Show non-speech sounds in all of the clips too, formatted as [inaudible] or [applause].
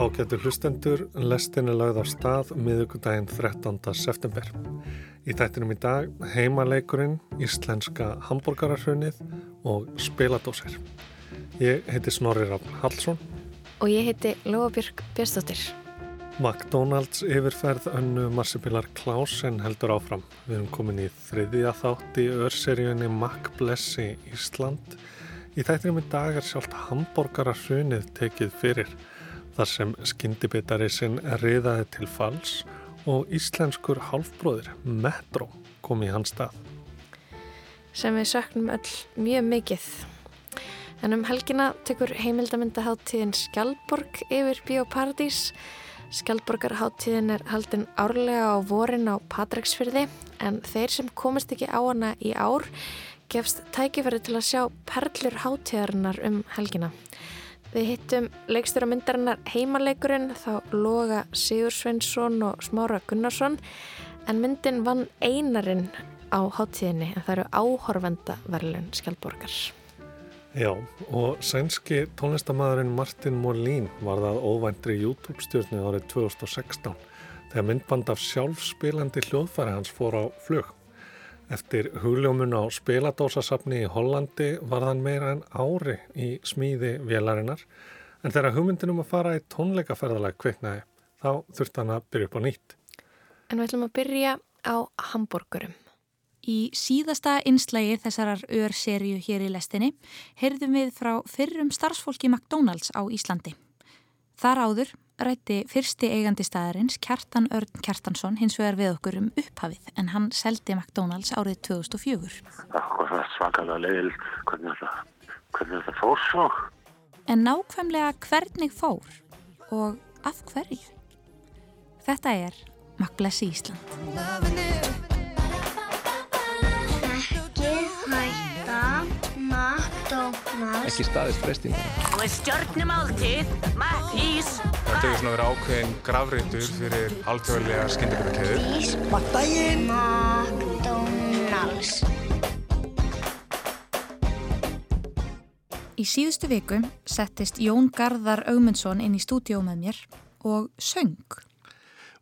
Ágættur hlustendur, lestin er lagð á stað miðugudaginn 13. september. Í þættinum í dag heimaleikurinn, íslenska hambúrgararhrunnið og spiladósir. Ég heiti Snorri Rafn Hallsson. Og ég heiti Lóabjörg Björnstóttir. McDonalds yfirferð önnu Marsipilar Klausen heldur áfram. Við erum komin í þriðja þátt í örseríunni Mac Blessi Ísland. Í þættinum í dag er sjálft hambúrgararhrunnið tekið fyrir þar sem skyndibitari sinn riðaði til fals og íslenskur hálfbróðir, Metro, kom í hans stað. Sem við söknum öll mjög mikið. En um helgina tekur heimildamindaháttíðin Skjaldborg yfir Bíóparadís. Skjaldborgarháttíðin er haldin árlega á vorin á Patræksfyrði en þeir sem komist ekki á hana í ár gefst tækifæri til að sjá perlur háttíðarinnar um helgina. Við hittum leikstur á myndarinnar heimaleikurinn þá loga Sigur Sveinsson og Smára Gunnarsson en myndin vann einarinn á háttíðinni en það eru áhorvendaverlun Skjaldborgar. Já og sænski tónlistamæðurinn Martin Molín var það óvæntri YouTube-stjórni árið 2016 þegar myndband af sjálfspilandi hljóðfæri hans fór á flug. Eftir hugljómun á spiladósasafni í Hollandi var þann meira en ári í smíði vélarinnar en þegar hugmyndinum að fara í tónleikaferðalag kveiknaði þá þurfti hann að byrja upp á nýtt. En við ætlum að byrja á Hamburgurum. Í síðasta einslægi þessarar ör-serju hér í lestinni heyrðum við frá fyrrum starfsfólki McDonalds á Íslandi. Þar áður rætti fyrsti eigandi staðarins Kjartan Örn Kjartansson hins vegar við okkur um upphafið en hann seldi McDonalds árið 2004. Það var svakalega leil hvernig þetta fór svo. En nákvæmlega hvernig fór og af hverju? Þetta er Makblessi Ísland. Ekki staðist frestingar og er stjórnumáltið Mattís þetta hefur svona verið ákveðin gravreitur fyrir alþjóðlega skyndibitakeður Mattægin McDonalds Í síðustu viku settist Jón Garðar Augmundsson inn í stúdíó með mér og söng.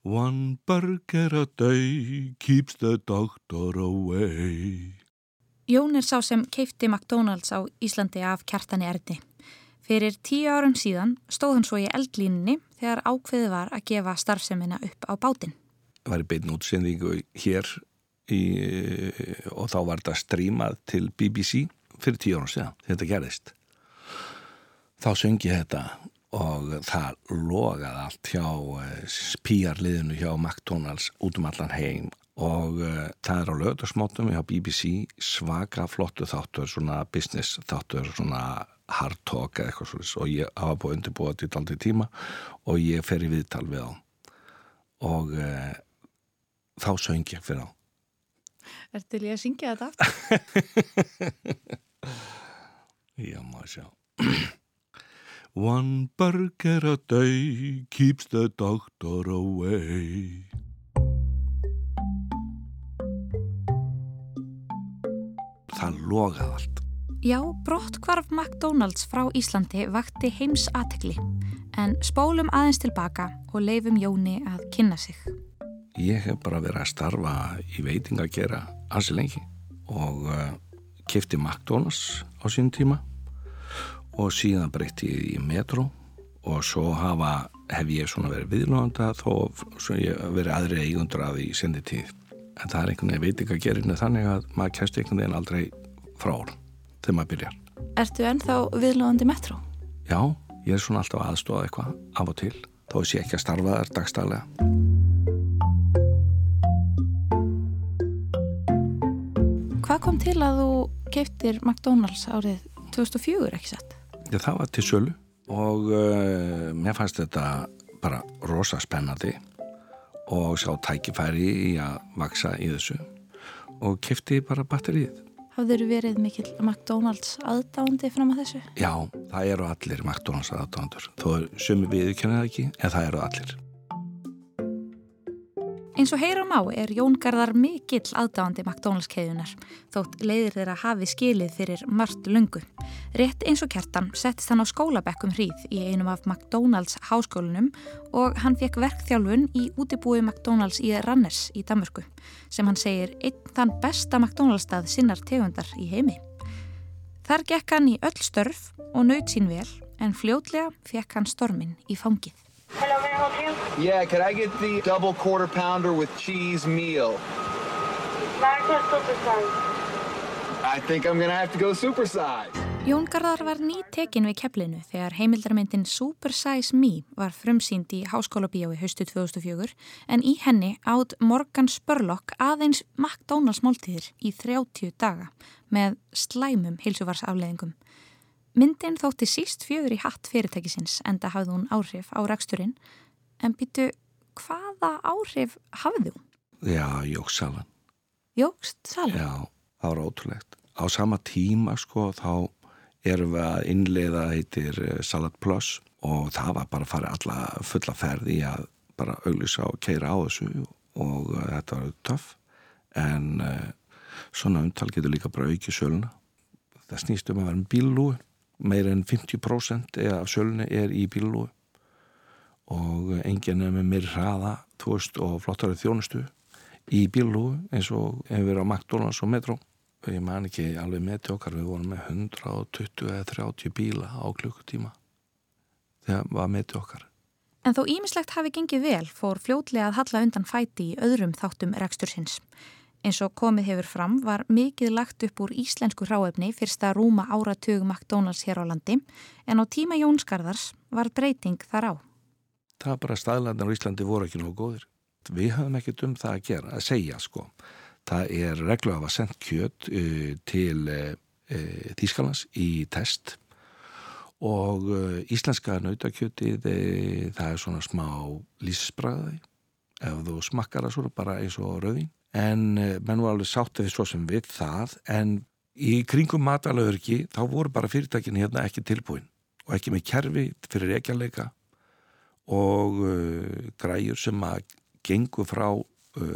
One burger a day keeps the doctor away Jón er sá sem keipti McDonalds á Íslandi af kjartani erdi. Fyrir tíu árum síðan stóð hann svo í eldlínunni þegar ákveði var að gefa starfseminna upp á bátinn. Það var í beitn útsendingu hér í, og þá var þetta strímað til BBC fyrir tíu árum síðan. Þetta gerðist. Þá söngi þetta og það logaði allt hjá spíjarliðinu hjá McDonalds út um allan heim og uh, það er á lögdagsmótum hjá BBC svaka flottu þáttur svona business þáttur svona hard talk eða eitthvað svona og ég hafa búið undirbúið þetta í aldrei tíma og ég fer í viðtal við á og uh, þá söng ég fyrir á Er til ég að syngja þetta aftur? [laughs] Já, maður sjá. [clears throat] One burger a day keeps the doctor away það logaði allt. Já, brottkvarf McDonalds frá Íslandi vakti heims aðtekli en spólum aðeins tilbaka og leifum Jóni að kynna sig. Ég hef bara verið að starfa í veiting að gera ansi lengi og uh, kefti McDonalds á sín tíma og síðan breytti ég í Metro og svo hafa, hef ég svona verið viðlóðanda þó ég verið aðri eigundur að því sendi tíð en það er einhvern veginn veitingagerinu þannig að maður kemst einhvern veginn aldrei frá þegar maður byrjar. Ertu ennþá viðlóðandi metro? Já, ég er svona alltaf aðstofað eitthvað af og til þó sé ekki að starfa þar dagstælega. Hvað kom til að þú keiftir McDonalds árið 2004 ekki sett? Já, það var til sölu og uh, mér fannst þetta bara rosa spennandi og sjá tækifæri í að vaksa í þessu og kifti bara batterið. Hafður verið mikill McDonalds aðdándi fram að þessu? Já, það eru allir McDonalds aðdándur. Þó sumi viðkennið ekki, en það eru allir. Eins og heyra má er Jón Garðar mikill aðdáandi McDonalds keðunar þótt leiðir þeirra hafi skilið fyrir margt lungu. Rétt eins og kertan settist hann á skólabekkum hríð í einum af McDonalds háskólinum og hann fekk verkþjálfun í útibúi McDonalds í Ranners í Danmörku sem hann segir einn þann besta McDonalds stað sinnar tegundar í heimi. Þar gekk hann í öll störf og naut sín vel en fljótlega fekk hann stormin í fangið. Hello, Yeah, could I get the double quarter pounder with cheese meal? Marcos Supersize. I think I'm gonna have to go supersize. Jón Garðar var ný tekin við keflinu þegar heimildarmyndin Super Size Me var frumsýnd í Háskóla Bíói haustu 2004 en í henni átt Morgan Spurlock aðeins McDonalds máltíðir í 30 daga með slæmum hilsuvarsafleðingum. Myndin þótti síst fjögur í hatt fyrirtækisins enda hafði hún áhrif á ræksturinn en býtu hvaða áhrif hafði hún? Já, jóksalan. Jóksalan? Já, það var ótrúlegt. Á sama tíma sko þá erum við að innleiða heitir eh, Salad Plus og það var bara að fara alla fulla ferði að bara auglisa og keira á þessu og uh, þetta var töff en uh, svona umtal getur líka bara aukið söluna. Það snýst um að vera með bílúi meir en 50% af sölunni er í bílúi og enginn er með mér hraða veist, og flottari þjónustu í bílúi eins og hefur verið á McDonalds og Metro. Og ég man ekki alveg með til okkar við vorum með 120 eða 30 bíla á klukkutíma. Þegar var með til okkar. En þó ímislegt hafi gengið vel fór fljótlega að halla undan fæti í öðrum þáttum rekstursins Eins og komið hefur fram var mikið lagt upp úr íslensku hráefni fyrsta rúma áratug McDonalds hér á landi en á tíma Jónsgarðars var breyting þar á. Það var bara staðlandar á Íslandi voru ekki nógu góðir. Við höfum ekkert um það að gera, að segja sko. Það er reglu að hafa sendt kjöt uh, til uh, uh, Þýskalands í test. Og íslenska nautakjötið það er svona smá lísisbræði ef þú smakkar það svona bara eins og rauðin en menn var alveg sáttið svo sem við það. En í kringum matalauðurki þá voru bara fyrirtækin hérna ekki tilbúin. Og ekki með kerfi fyrir ekjarleika og uh, græjur sem að gengu frá uh,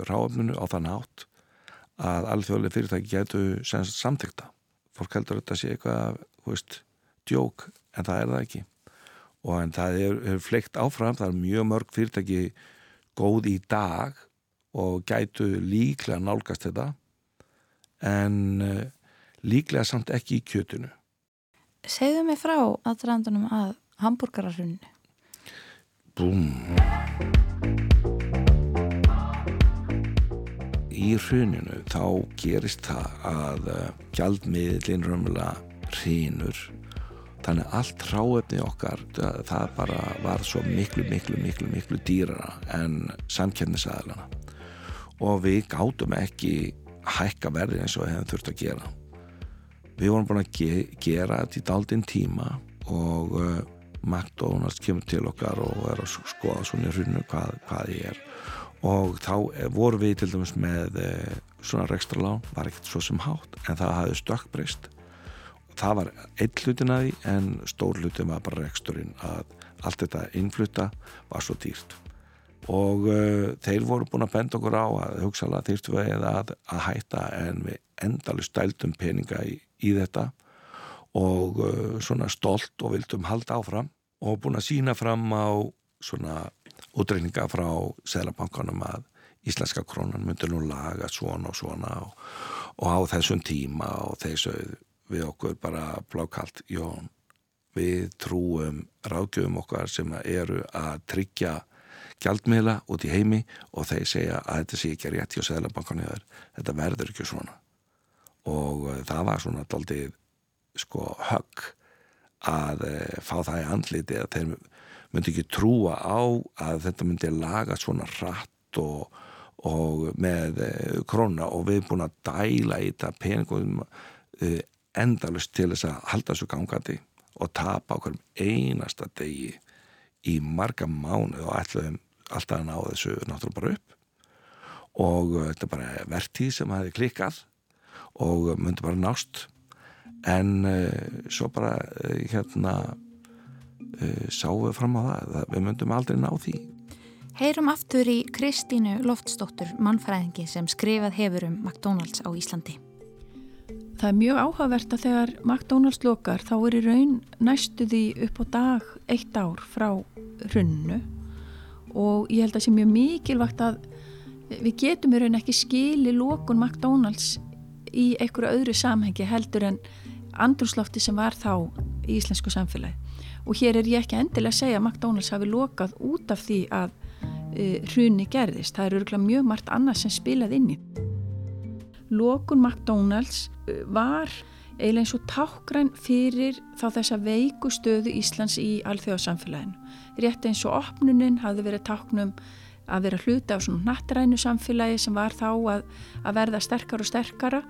ráöfnunu á þann átt að alþjóðlega fyrirtæki getur samþekta. Fólk heldur þetta sé eitthvað, hú veist, djók en það er það ekki og en það er, er fleikt áfram, það er mjög mörg fyrirtæki góð í dag og gætu líklega nálgast þetta en uh, líklega samt ekki í kjötunu. Segðu mig frá aðdraðandunum að hambúrgararuninu. Búm. Í hruninu þá gerist það að uh, gjaldmiðlinn römmulega hrínur þannig allt ráefni okkar það bara var svo miklu miklu miklu miklu dýrara en samkjörnisæðilana og við gátum ekki hækka verði eins og við hefum þurft að gera. Við vorum búin að ge gera þetta í daldinn tíma og uh, McDonalds kemur til okkar og er að skoða svona í hrunnu hvað, hvað ég er. Og þá voru við til dæmis með uh, svona rekstra lán, var ekkert svo sem hátt en það hafði stökkbreyst það var einn hlutin að því en stór hlutin var bara reksturinn að allt þetta innflutta var svo dýrt. Og uh, þeir voru búin að benda okkur á að hugsaðlega þýrstu við að, að hætta en við endalur stæltum peninga í, í þetta og uh, svona stolt og vildum halda áfram og búin að sína fram á svona útreikninga frá Sælabankanum að íslenska krónan myndir nú laga svona og svona og, og á þessum tíma og þessu við okkur bara blákalt Jón, við trúum ráðgjöfum okkar sem eru að tryggja gjaldmiðla út í heimi og þeir segja að þetta sé ekki rétt hjá Sæðlabankan þetta verður ekki svona. Og uh, það var svona doldið sko högg að uh, fá það í andliti að þeir myndi ekki trúa á að þetta myndi laga svona rætt og, og með uh, krónna og við erum búin að dæla í þetta peningum endalust til þess að halda þessu gangandi og tapa okkur einasta degi í marga mánu og ætluðum alltaf að ná þessu náttúrulega bara upp. Og uh, þetta er bara vertíð sem hafi klikkað og uh, myndi bara nást en uh, svo bara uh, hérna uh, sáum við fram á það við myndum aldrei ná því Heyrum aftur í Kristínu Loftsdóttur, mannfræðingi sem skrifað hefur um McDonalds á Íslandi. Það er mjög áhugavert að þegar McDonalds lokar þá er í raun næstuði upp á dag eitt ár frá runnu og ég held að það sé mjög mikilvægt að við getum í raun ekki skili lokun McDonalds í einhverju öðru samhengi heldur en andrúslofti sem var þá í íslensku samfélagi og hér er ég ekki endilega að segja að McDonalds hafi lokað út af því að uh, hruni gerðist. Það eru mjög margt annað sem spilað inn í. Lokun McDonalds uh, var eiginlega eins og tákgræn fyrir þá þessa veiku stöðu Íslands í alþjóðsamfélaginu. Rétt eins og opnunin hafði verið táknum að vera hluti á svona nattrænu samfélagi sem var þá að, að verða sterkar og sterkara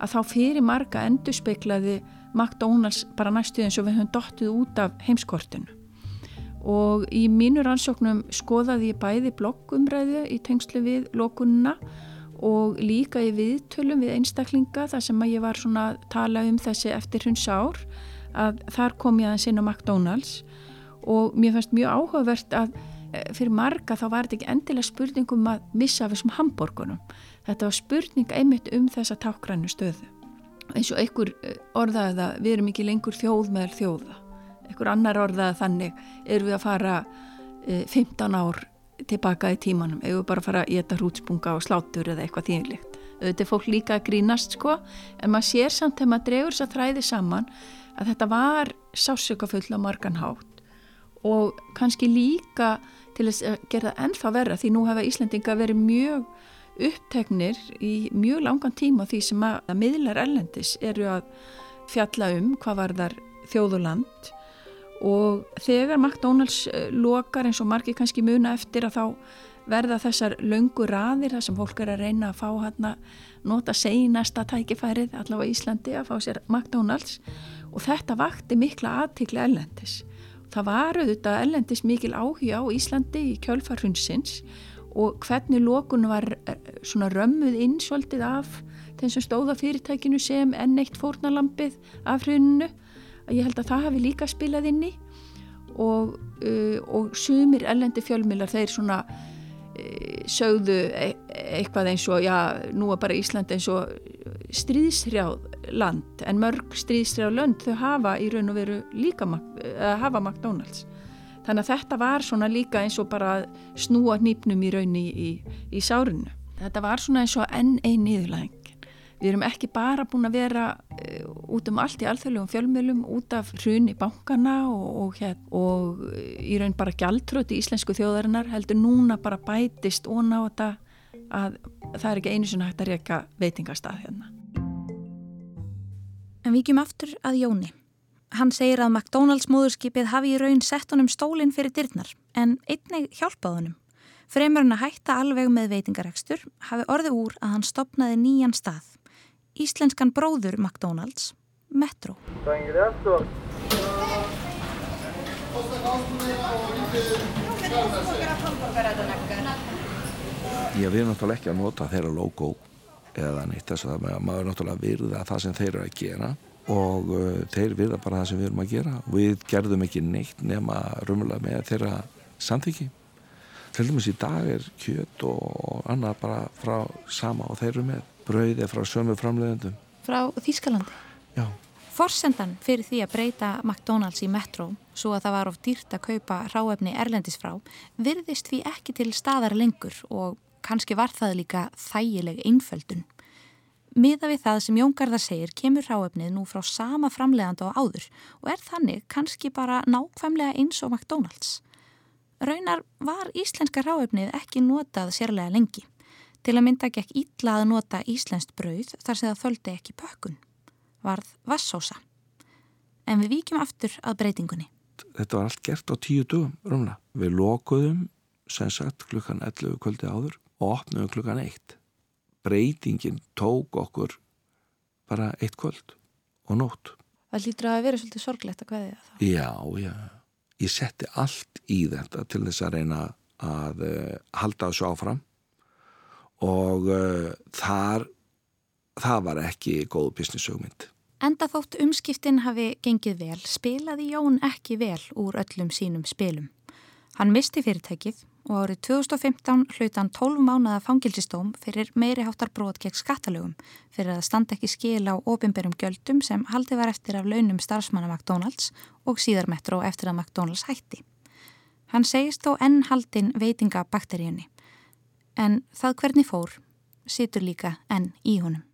að þá fyrir marga endur speiklaði McDonalds bara næstu eins og við höfum dottið út af heimskortinu. Og í mínu rannsóknum skoðaði ég bæði bloggumræðu í tengslu við lokununa og líka í viðtölum við einstaklinga þar sem að ég var svona að tala um þessi eftir hunds ár að þar kom ég aðeins inn á McDonalds. Og mér fannst mjög áhugavert að fyrir marga þá var þetta ekki endilega spurningum að missa af þessum hambúrgunum þetta var spurning einmitt um þessa tákgrænu stöðu. Eins og einhver eh, orðaði það við erum ekki lengur þjóð meðal þjóða. Einhver annar orðaði þannig erum við að fara e, 15 ár tilbaka í tímanum? Eða bara að fara að geta hrútspunga og slátur eða eitthvað þýnilegt auðvitað er fólk líka að grínast sko en maður sér samt þegar maður dregur þess að þræði saman að þetta var sásökafull á marganhátt og kannski líka til að gera það ennþá verra því nú hefa Íslandinga verið mjög upptegnir í mjög langan tíma því sem að, miðlar ellendis eru að fjalla um hvað var þar þjóðuland og þegar McDonalds eh, lokar eins og margi kannski muna eftir að þá verða þessar löngu raðir þar sem fólk er að reyna að fá hérna nota seinasta tækifærið allavega Íslandi að fá sér McDonalds og þetta vakti mikla aðtikla ellendis. Það var auðvitað ellendis mikil áhuga á Íslandi í kjölfarhunsins og hvernig lókun var eh, svona römmuð innsvöldið af þeim sem stóða fyrirtækinu sem enn eitt fórnalampið af hruninu. Ég held að það hafi líka spilað inn í og, uh, og sumir ellendi fjölmilar þeir svona uh, sögðu e eitthvað eins og já, nú er bara Ísland eins og stríðshrjáð land en mörg stríðshrjáð land þau hafa í raun og veru líka uh, hafa McDonalds. Þannig að þetta var svona líka eins og bara snúa nýpnum í raunni í, í, sárinu. Þetta var svona eins og enn einn íðurlæðing Við erum ekki bara búin að vera uh, út um allt í alþjóðlegum fjölmjölum út af hrun í bankana og, og, hér, og í raun bara gjaldröti í íslensku þjóðarinnar heldur núna bara bætist og ná þetta að það er ekki einu sem hægt að reyka veitingastað hérna. En við kjum aftur að Jóni. Hann segir að McDonalds móðurskipið hafi í raun sett honum stólinn fyrir dyrnar en einnig hjálpað honum. Fremur hann að hætta alveg með veitingarekstur hafi orðið úr að hann stopnaði nýjan stað íslenskan bróður McDonalds, Metro. Já, við erum náttúrulega ekki að nota þeirra logo eða neitt þess að maður náttúrulega virða það sem þeir eru að gera og uh, þeir virða bara það sem við erum að gera við gerðum ekki neitt nema rumlega með þeirra samþyggi til dæmis í dag er kjöt og annað bara frá sama og þeir eru með brauði frá sömu framleiðendum. Frá Þýskalandi? Já. Forsendan fyrir því að breyta McDonalds í Metro svo að það var of dýrt að kaupa ráefni erlendis frá virðist því ekki til staðar lengur og kannski var það líka þægileg einföldun. Miða við það sem Jóngarðar segir kemur ráefnið nú frá sama framleiðand á áður og er þannig kannski bara nákvæmlega eins og McDonalds. Raunar var íslenska ráefnið ekki notað sérlega lengi. Til að mynda gekk ítla að nota íslenskt brauð þar sem það þöldi ekki pökkun. Varð vassósa. En við víkjum aftur að breytingunni. Þetta var allt gert á tíu dögum, rumla. Við lokuðum, sem sagt, klukkan 11 kvöldi áður og opnum klukkan 1. Breytingin tók okkur bara eitt kvöld og nótt. Það lítur að vera svolítið sorglegt að hvaðið það. Já, já. Ég setti allt í þetta til þess að reyna að uh, halda þessu áfram og uh, þar það var ekki góð business-hugmynd. Enda þótt umskiptin hafi gengið vel, spilaði Jón ekki vel úr öllum sínum spilum. Hann misti fyrirtækið og árið 2015 hluta hann 12 mánuða fangilsistóm fyrir meiri háttar brot gegn skattalögum fyrir að standa ekki skil á ofinberum gjöldum sem haldi var eftir af launum starfsmanna McDonalds og síðar metro eftir að McDonalds hætti. Hann segist þó enn haldin veitinga bakteríunni en það hvernig fór situr líka enn í honum.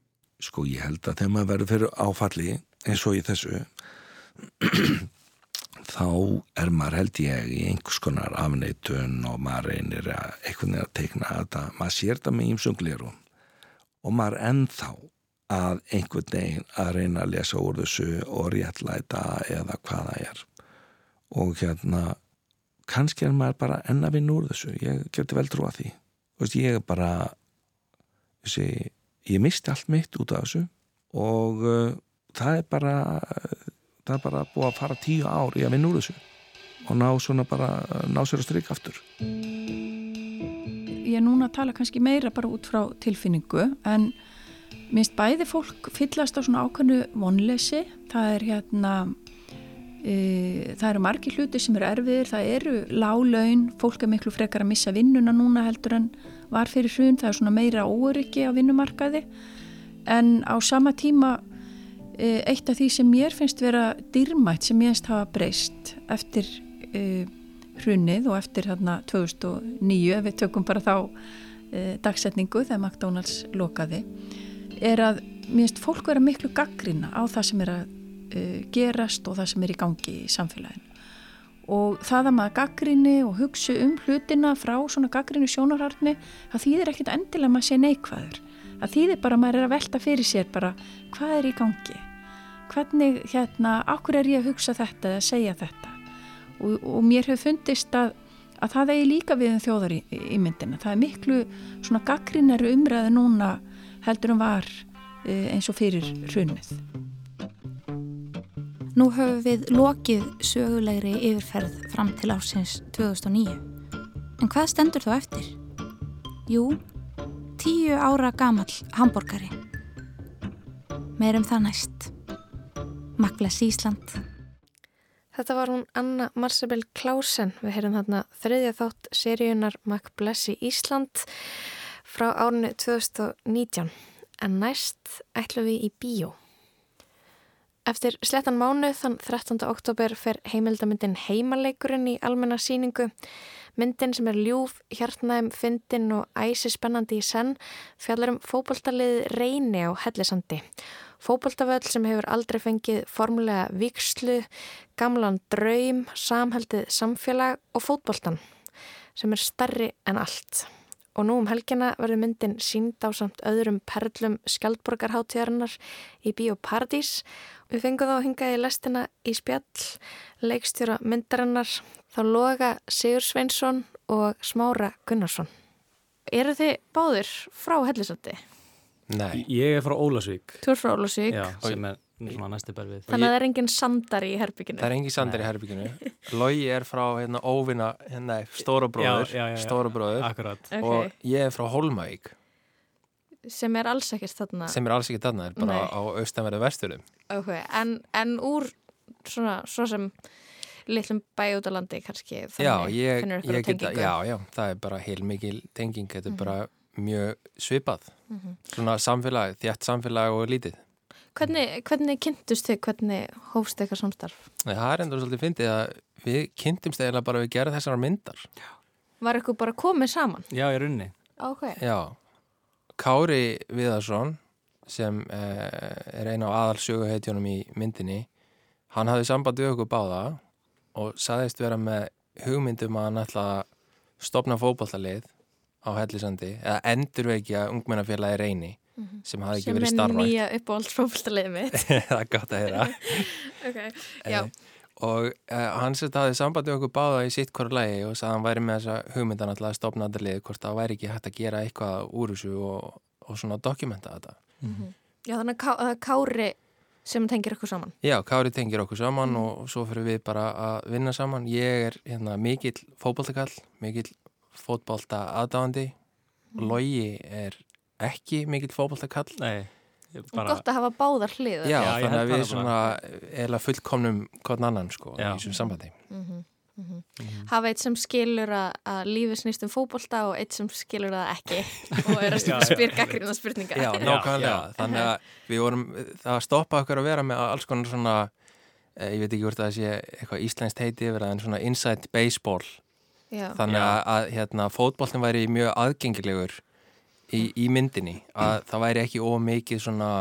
Sko ég held að þegar maður verður fyrir áfalli eins og í þessu [clears throat] þá er maður held ég í einhvers konar afneitun og maður reynir að eitthvað neina að teikna þetta, maður sér þetta með ímsunglerum og maður ennþá að einhvern veginn að reyna að lesa úr þessu og réttlæta eða hvaða er. Og hérna kannski er maður bara enna vinn úr þessu. Ég geti vel trúa því. Veist, ég er bara þessi, ég misti allt mitt út af þessu og uh, það er bara það er bara búið að fara tíu ár í að vinna úr þessu og ná svona bara ná sér að stryka aftur. Ég er núna að tala kannski meira bara út frá tilfinningu en minnst bæði fólk fyllast á svona ákveðnu vonleysi. Það er hérna e, það eru margi hluti sem eru erfiðir það eru lálaun, fólk er miklu frekar að missa vinnuna núna heldur en var fyrir hrun, það er svona meira óryggi á vinnumarkaði. En á sama tíma Eh, eitt af því sem mér finnst vera dýrmætt sem ég finnst hafa breyst eftir uh, hrunnið og eftir hérna 2009 ef við tökum bara þá uh, dagsetningu þegar McDonalds lokaði er að mér finnst fólk vera miklu gaggrina á það sem er að uh, gerast og það sem er í gangi í samfélaginu. Og það að maður gaggrinni og hugsa um hlutina frá svona gaggrinni sjónarhartni það þýðir ekkit endilega maður sé neikvæður. Það þýðir bara maður er að velta fyrir sér bara hvað er í gangi hvernig hérna, okkur er ég að hugsa þetta eða segja þetta? Og, og mér hefur fundist að, að það eigi líka við um þjóðar í, í myndina. Það er miklu svona gaggrinari umræði núna heldur um var e, eins og fyrir hrunnið Nú höfum við lokið sögulegri yfirferð fram til ásins 2009 en hvað stendur þá eftir? Jú, tíu ára gamall hambúrgari Meirum það næst Magbless Ísland. Þetta var hún Anna Marsabel Klausen. Við heyrum þarna þriðja þátt seríunar Magbless í Ísland frá árinu 2019. En næst ætlum við í bíó. Eftir slettan mánuð þann 13. oktober fer heimildamindin Heimaleikurinn í almenna síningu. Myndin sem er ljúf, hjartnægum, fyndin og æsi spennandi í senn fjallar um fókbaltalið reyni á hellisandi Fóboltavöll sem hefur aldrei fengið formulega vikslu, gamlan draum, samhaldið samfélag og fótboltan sem er starri en allt. Og nú um helgina verður myndin sínd á samt öðrum perlum skjaldborgarháttíðarinnar í Bíóparadís. Við fengum þá hingaði lestina í spjall, leikstjóra myndarinnar, þá loga Sigur Sveinsson og Smára Gunnarsson. Eru þið báður frá hellisandi? Nei. Ég er frá Ólasvík. Þú er frá Ólasvík. Já, sem er svona næstu berfið. Þannig að það er engin sandar í herbygginu. Það er engin sandar í herbygginu. Lógi er frá hérna óvinna, hérna, stóra bróður. Já, já, já. Stóra bróður. Akkurat. Okay. Og ég er frá Holmavík. Sem er alls ekkert þarna. Sem er alls ekkert þarna, er bara Nei. á austanverðu vesturum. Ok, en, en úr svona, svo sem litlum bæ út á landi kannski. Já, ég, ég geta, já, já, það er bara heil mikil tenging. Þetta er mm -hmm. bara mjög svipað mm -hmm. svona samfélag, þjætt samfélag og lítið Hvernig, hvernig kynntust þið, hvernig hófst eitthvað samstarf? Það er endur svolítið fyndið að við kynntumst eiginlega bara við gera þessar myndar Var eitthvað bara komið saman? Já, ég runni okay. Já, Kári Viðarsson sem eh, er eina á aðalsjöguheitjónum í myndinni hann hafði samband við okkur báða og saðist vera með hugmyndum að hann ætla að stopna fókbaltalið á Hellisandi eða endurveikja ungmennafélagi reyni mm -hmm. sem hafi ekki sem verið starfætt sem er nýja uppáhaldsfólkstaliðið mitt. [laughs] Það er gott að heyra. [laughs] Okay, uh, og uh, hann að það sambandi okkur báða í sitt hverju lægi og sagði að hann væri með þessa hugmyndan alltaf að stopna þetta lið hvort það væri ekki hægt að gera eitthvað úr þessu og, og svona dokumenta þetta. Mm -hmm. Já þannig að ká, Kári sem tengir okkur saman. Já, Kári tengir okkur saman mm. og svo fyrir við bara að vinna saman. Ég er hérna, mikill fókbaltakall mikill fótbólta aðdáðandi mm. Logi er ekki mikill fótbólta kall Nei bara... Gott að hafa báðar hlið Já, Já þannig að við svona eða fullkomnum hvern annan sko Já. í þessum sambandi mm -hmm. Mm -hmm. Mm -hmm. Hafa eitt sem skilur að, að lífi snýst um fókbólta og eitt sem skilur það ekki [laughs] og er að spyrja gaggrina spurninga. [laughs] Já, nákvæmlega. Þannig að við vorum, það stoppa okkur að vera með alls konar svona, eh, ég veit ekki hvort að það sé eitthvað íslenskt heiti yfir það, en svona inside baseball. Já. Þannig að, að hérna, fótbóltin væri mjög aðgengilegur í, í myndinni. Að það væri ekki of mikið svona,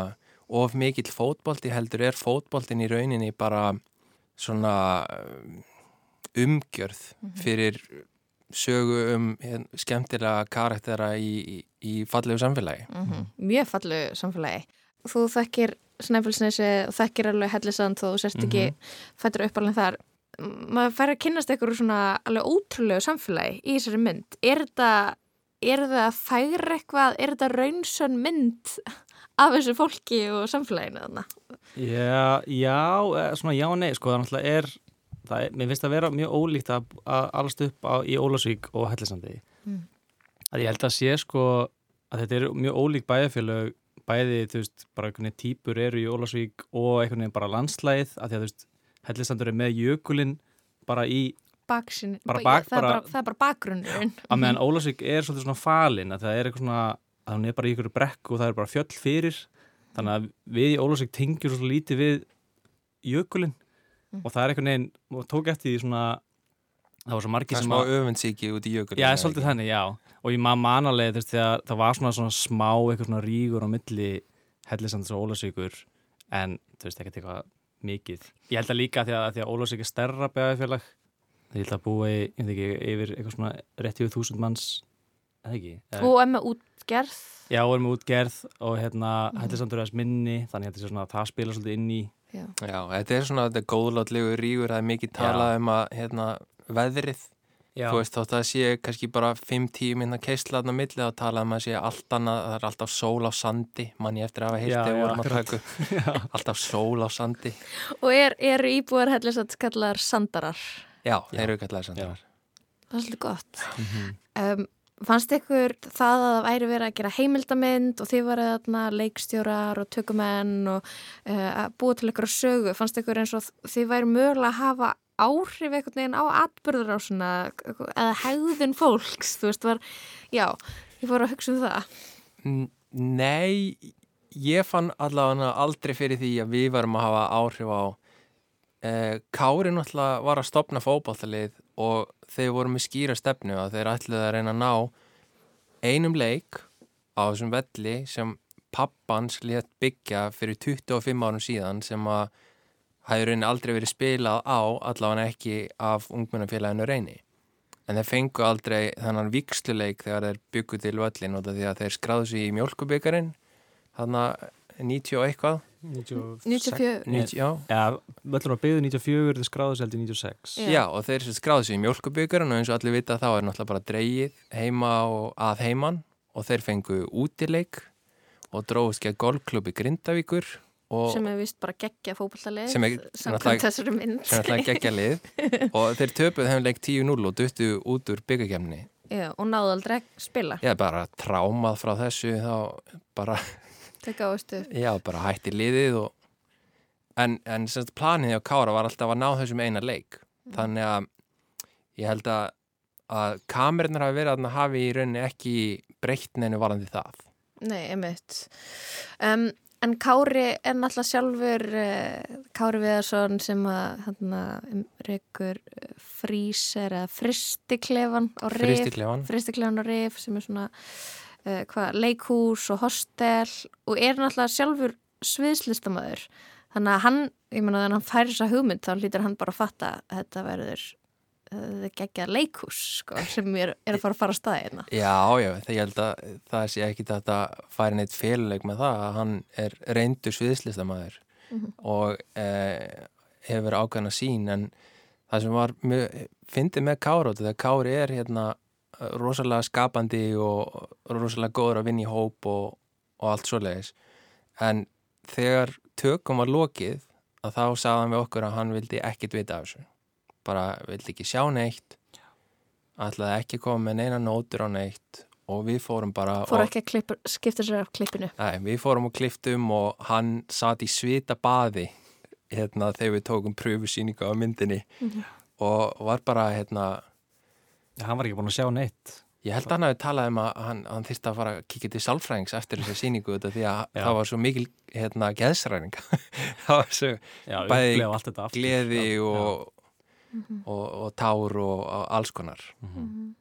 of mikill fótbólti heldur er fótbóltin í rauninni bara svona umgjörð mhm. fyrir sögu um hérna, skemmtilega karaktera í, í, í fallegu samfélagi. Mm -hmm. Mjög fallegu samfélagi. Þú þekkir Snæfellsnesi og þekkir alveg hellisand og þú sérst ekki mm -hmm. fættur upp alveg þar. Maður fær að kynast eitthvað svona alveg ótrúlegu samfélagi í þessari mynd. Er þetta, er færa eitthvað, er þetta raunsön mynd af þessu fólki og samfélaginu þannig? Já, já, eh, svona já og nei, sko, það náttúrulega er það er, mér finnst að vera mjög ólíkt að, að allast upp á, í Ólasvík og Hellisandi mm. að ég held að sé sko að þetta er mjög ólík bæðafélög bæði, þú veist, bara einhvern veginn típur eru í Ólasvík og einhvern veginn bara landslæð að því að þú veist, Hellisandur er með jökulinn bara í Baksin, bara bak, það, er bara, það er bara bakgrunnurinn. Að meðan Ólasvík er svolítið svona falin að það er eitthvað svona, að hún er bara í ykkur brekk og það er bara fjöll fyrir. Þannig að við í Ólasvík tengjum svolítið lítið við jökulinn. Mm. og það er einhvern veginn, og tók eftir því svona það var svo margir sem að það er smá öfunnsíki út í jökul já, svolítið þannig, já. Og ég maður manalega veist þegar það var svona, svona smá eitthvað svona ríkur á milli hellisandis og ólasíkur en þú veist ekkert eitthvað mikið ég held að líka því að, að ólasík er stærra beðafélag það held að búi, ég veit ekki, yfir eitthvað svona réttið þúsund manns eða ekki og er með útgerð já, og er með útgerð og hérna mm. hellisandur er að minni þannig að það spila svolítið inn í Já. Já, þetta er svona, þetta er góðlátlegu rígur, það er mikið talað um að, hérna, veðrið. Þú veist, þótt að það sé kannski bara 5-10 minna keistlaðna milli þá talað um að sé allt annað, það er alltaf sól á sandi, mann ég eftir að hafa að taka, [laughs] alltaf sól á sandi. Og er, eru íbúar hellis að kallar sandarar? Já, eru kallar sandarar. Það er svolítið gott. Mm -hmm. um, Fannst ykkur það að það væri verið að gera heimildamind og þið varuð þarna leikstjórar og tökumenn og uh, að búa til ykkur að sögu, fannst ykkur eins og þið væri mögulega að hafa áhrif einhvern veginn á atbyrður á svona eða hegðun fólks, þú veist var, já, ég fór að hugsa um það. Nei, ég fann allavega aldrei fyrir því að við varum að hafa áhrif á uh, Kári náttúrulega var að stopna fókbáttalið og þeir voru með skýra stefnu að þeir ætluði að reyna að ná einum leik á þessum velli sem pappans létt byggja fyrir 25 árum síðan sem að hægur reyni aldrei verið spilað á allavega ekki af ungmennafélaginu reyni. En þeir fengu aldrei þannan viksluleik þegar þeir byggu til völlin og því að þeir skráðu sér í mjölkubyggarinn hann að 90 og eitthvað 94 Já, ja, völlur á byggðu 94 þið skráðu sér aldrei 96 Já. Já, og þeir skráðu sér í mjölkubyggarinn og eins og allir vita þá er náttúrulega bara dreyið heima og að heiman og þeir fengu útileik og dróðist gegn golfklubbi Grindavíkur sem er vist bara geggja fókballalið sem er náttúrulega geggja lið [laughs] og þeir töpuð hefum leik 10-0 og duttu út úr byggakemni og náðu aldrei spila Já, bara trámað frá þessu þá bara. Já, bara hætti liðið og en, en semst planið á Kára var alltaf að ná þessum eina leik mm. þannig að ég held að að kamerunir hafi verið að hafi í rauninni ekki breytt neinu varandi það. Nei, emitt. Um, en Kári er náttúrulega sjálfur uh, Kári Viðarsson sem að hérna, um, reykur uh, fríser eða fristiklefan á rif. Fristiklefan á rif sem er svona uh, hva, leikhús og hostel og er náttúrulega sjálfur sviðslistamöður þannig að hann, ég menna þannig að hann færi þessa hugmynd þá lítir hann bara að fatta að þetta verður geggjað leikhús sko, sem er, er að fara að fara að staði hérna. Já, já, það ég held að það sé ekki að þetta færi neitt féluleik með það að hann er reyndur sviðslistamöður mm -hmm. og uh, hefur ákveðna sín en það sem var, fyndið með Kári þegar Kári er hérna rosalega skapandi og rosalega góður að vinna í hóp og, og allt svo leiðis en þegar tökum var lokið að þá sagðan við okkur að hann vildi ekkit vita af þessu bara vildi ekki sjá neitt ætlaði ekki koma með neina nótur á neitt og við fórum bara fórum ekki að klipp, skipta sér af klippinu nei, við fórum og klipptum og hann satt í svita baði hérna þegar við tókum pröfusýninga á myndinni mm -hmm. og var bara hérna hann var ekki búin að sjá neitt Ég held að hann hafi talað um að hann, hann þýrst að fara að kíkja til sálfræðings eftir þessu síningu þetta því að Já. það var svo mikil hérna geðsræning [laughs] það var svo Já, bæði gleði Já. Og, Mhm. og, og tár og, og alls konar Mhm.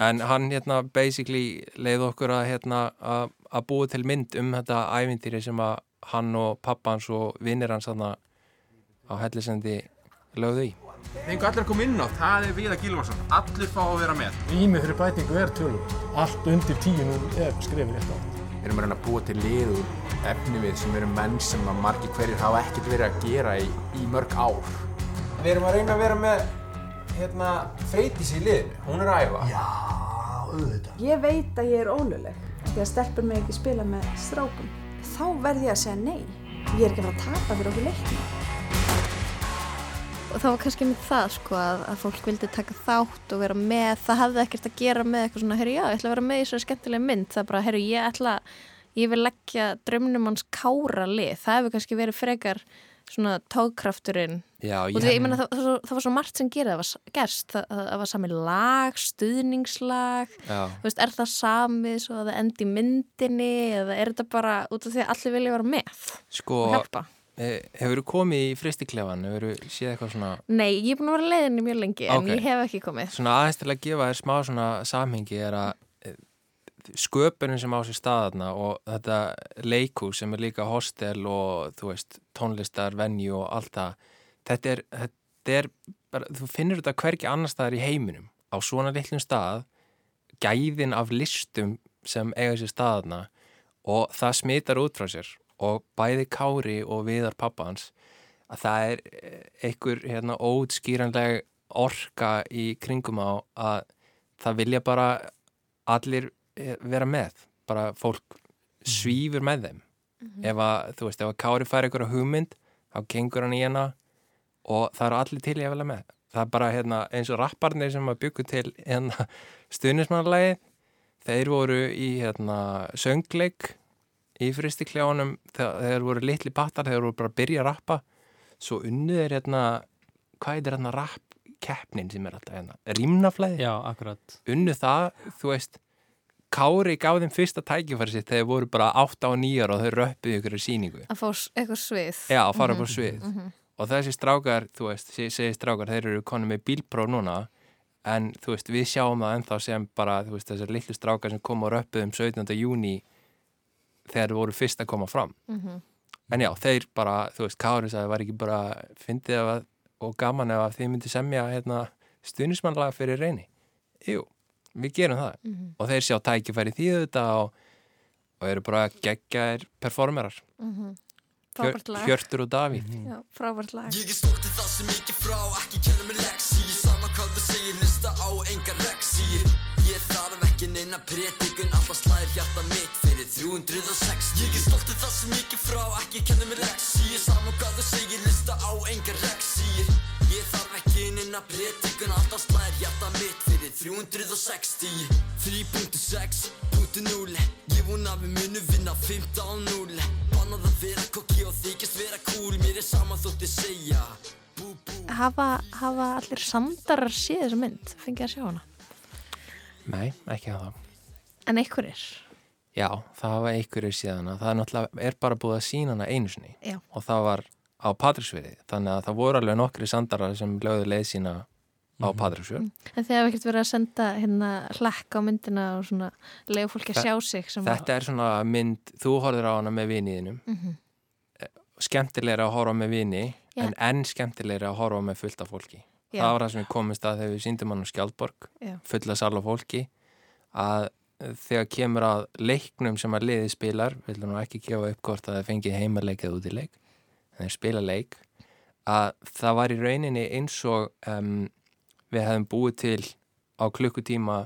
en hann hérna basically leið okkur að hérna að að búa til mynd um þetta ævintýri sem að hann og pappans og vinnir hans þarna á hellisendi lögðu í Þengu allir að koma inn á, það er Viða Gilvarsson, allir fá að vera með. Ímið fyrir bætingu er tölum. Allt undir tíu nú er skrifið rétt á. Við erum að reyna að búa til lið úr efni við sem eru menn sem að margir hverjir hafa ekkert verið að gera í, í mörg ár. Við erum að reyna að vera með hérna, freytis í liðinu, hún er að æfa. Já, auðvitað. Ég veit að ég er óluleg því að stelpur mig ekki spila með strákum. Þá verð ég að segja nei. Ég er ekki að fara að tapa fyrir okkur leiknum. Og það var kannski með það sko að, að fólk vildi taka þátt og vera með, það hafði ekkert að gera með eitthvað svona, herru já, ég ætla að vera með í svo skemmtilega mynd, það er bara, herru ég ætla, ég vil leggja drömnum hans kára lið, það hefur kannski verið frekar svona tókkrafturinn Já, og því, ég menna það, það, það var svo margt sem gerði, það var gerst, það, það, var sami lag, stuðningslag, veist, er það samið svo að það endi myndinni eða er þetta bara út af því að allir vilja vera með Sko, og hjálpa? hefur þú komið í fristiklefan, hefur þú séð eitthvað svona Nei, ég er búin að vera leiðinni mjög lengi en Ok. ég hef ekki komið. Svona aðeins til að gefa þér smá svona samhengi er að sköpunin sem á sér staðarna og þetta leikú sem er líka hostel og þú veist tónlistar, venju og allt það þetta er, þetta er bara, þú finnur þetta hverki annar staðar í heiminum. Á svona litlum stað gæðin af listum sem eiga sér staðarna og það smitar út frá sér og bæði Kári og Viðar pappans að það er eh, einhver hérna, óutskýranleg orka í kringum á að það vilja bara allir vera með. Bara fólk svífur með þeim. Ef að, þú veist, ef að Kári fær einhverja hugmynd þá gengur hann í hana og það eru allir til í að velja með. Það er bara hérna, eins og rapparnir sem að byggu til hérna, stuðnismannalagi þeir voru í hérna, söngleik í fristi kljónum þegar voru litli battar, þeir voru bara að byrja að rappa. Svo unnuð er hérna hvað er hérna rappkeppnin sem er alltaf hérna, rýmnaflæði unnuð það, þú veist Kári gaf þeim fyrsta tækifæri sitt þegar voru bara 8 á 9 og þau röppuðu ykkur í síningu Að fá eitthvað svið. Já, að fara upp á Mhm, svið mhm. og þessi strákar, þú veist, segir strákar þeir eru konu með bílpróf núna en þú veist, við sjáum það ennþá sem bara, þú veist, þessar litlu strákar sem kom og röppuðu um 17. júni þegar þeir voru fyrst að koma fram Mhm. en já, þeir bara, þú veist, Kári sagði var ekki bara fyndið að, og gaman ef að þið myndi semja hérna, stuðnismannlaga fyrir reyni Jú, við gerum það Mhm. og þeir sjá tækifæri því þetta og, og eru bara geggjaðir performerar Mhm. Frábært lag. Hjörtur og Davíð Já, frábært lag. Ég er stoltið það sem ekki frá, ekki kenna mig leksi Sama hvað þú segir, lista á engar leksi Ég neina predikun, alltaf slæðir hjarta mitt fyrir 306 Ég er stoltið það sem ekki frá, ekki kenna mig leksi Sama hvað þú segir, lista á engar leksi Ég þarf ekki neina predikun, alltaf slæðir hjarta mitt fyrir 360 3.6.0 Ég vona við munum vinna 15-0 Bannað að vera kokki og þykist vera cool. Mér er sama þótt ég segja. Hafa, hafa allir samdarar séð þessa mynd? Fengið að sjá hana? Nei, ekki að það En einhverjir? Já, það hafa einhverjir síðan það er náttúrulega, er bara búið að sína hana einu sinni Já. og það var á Patríksviði þannig að það voru alveg nokkri sandarar sem lögðu leið sína á mm -hmm. En þið hafa ekkert verið að senda hérna hlekk á myndina og svona leiðu fólki að sjá sig sem Þetta er svona mynd, þú horfir á hana með viniðinum Mhm. skemmtilegra að horfa með vini Já. en enn skemmtilegra að horfa með fullt af fólki Já. það var það sem við komumst að þegar við síndum hann á Skjaldborg fulla sal af fólki að þegar kemur að leiknum sem að liði spilar við nú ekki gefa upp hvort að það fengi heimaleik eða út í leik en þeir spila leik að það var í rauninni eins og um, við hefum búið til á klukkutíma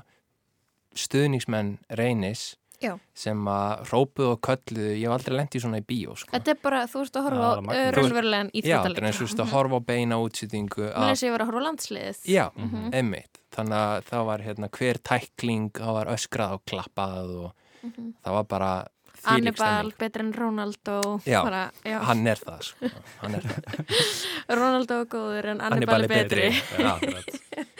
stuðningsmenn reynis Já. sem að rópuðu og kölluðu ég hef aldrei lent í svona í bíó sko. Þetta er bara, þú ert að horfa Já, á magnað. raunverulegan Já, er eins og þú veist að horfa á beina útsýtingu Mér þess að ég var að horfa á landsliðið. Já, Mhm. einmitt þannig að það var hérna hver tækling það var öskrað og klappað og Mhm. það var bara Annibal, betur en Ronaldo Já, bara, já. hann er það sko. hann er [laughs] Ronaldo er góður en Annibal er betri, betri. [laughs] Já,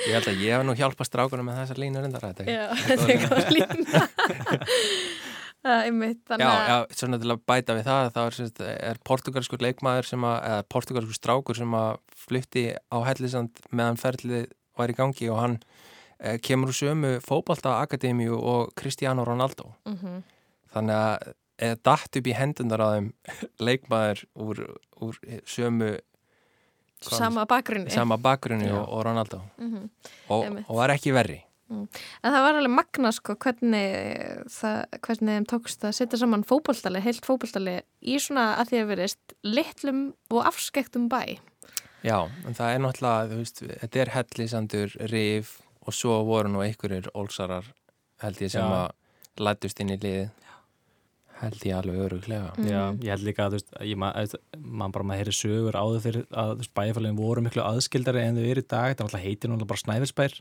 ég held að ég hef nú hjálpað strákunum með þessar línur Já, þetta er lína [laughs] Einmitt, já, já, svona til að bæta við það þá er, er portugalskur leikmaður sem að, eða portugalskur strákur sem að flutti á hellisand meðan ferlið var í gangi og hann eh, kemur úr sömu fókbalta akademíu og Cristiano Ronaldo mm -hmm. Þannig að eða dætt upp í hendundar á þeim [laughs] leikmaður úr, úr sömu sama bakgrunni sama bakgrunni og, og Ronaldo mm -hmm. og, og var ekki verri Mm. En það var alveg magna sko hvernig það, hvernig þeim tókst að setja saman fókbólstali, heilt fókbólstali í svona að því að verist litlum og afskektum bæ. Já, en það er náttúrulega, þú veist, þetta er hellisandur, rif og svo voru nú einhverjir ólsarar held ég sem Já. að lætust inn í lið held ég alveg öruglega. Mm. Já, ég held líka að þú veist, ég maður man bara maður heyri sögur áður fyrir að bæfælinn voru miklu aðskildari en þau eru í dag, þetta er náttúrulega heitir náttúrulega bara snæfisbær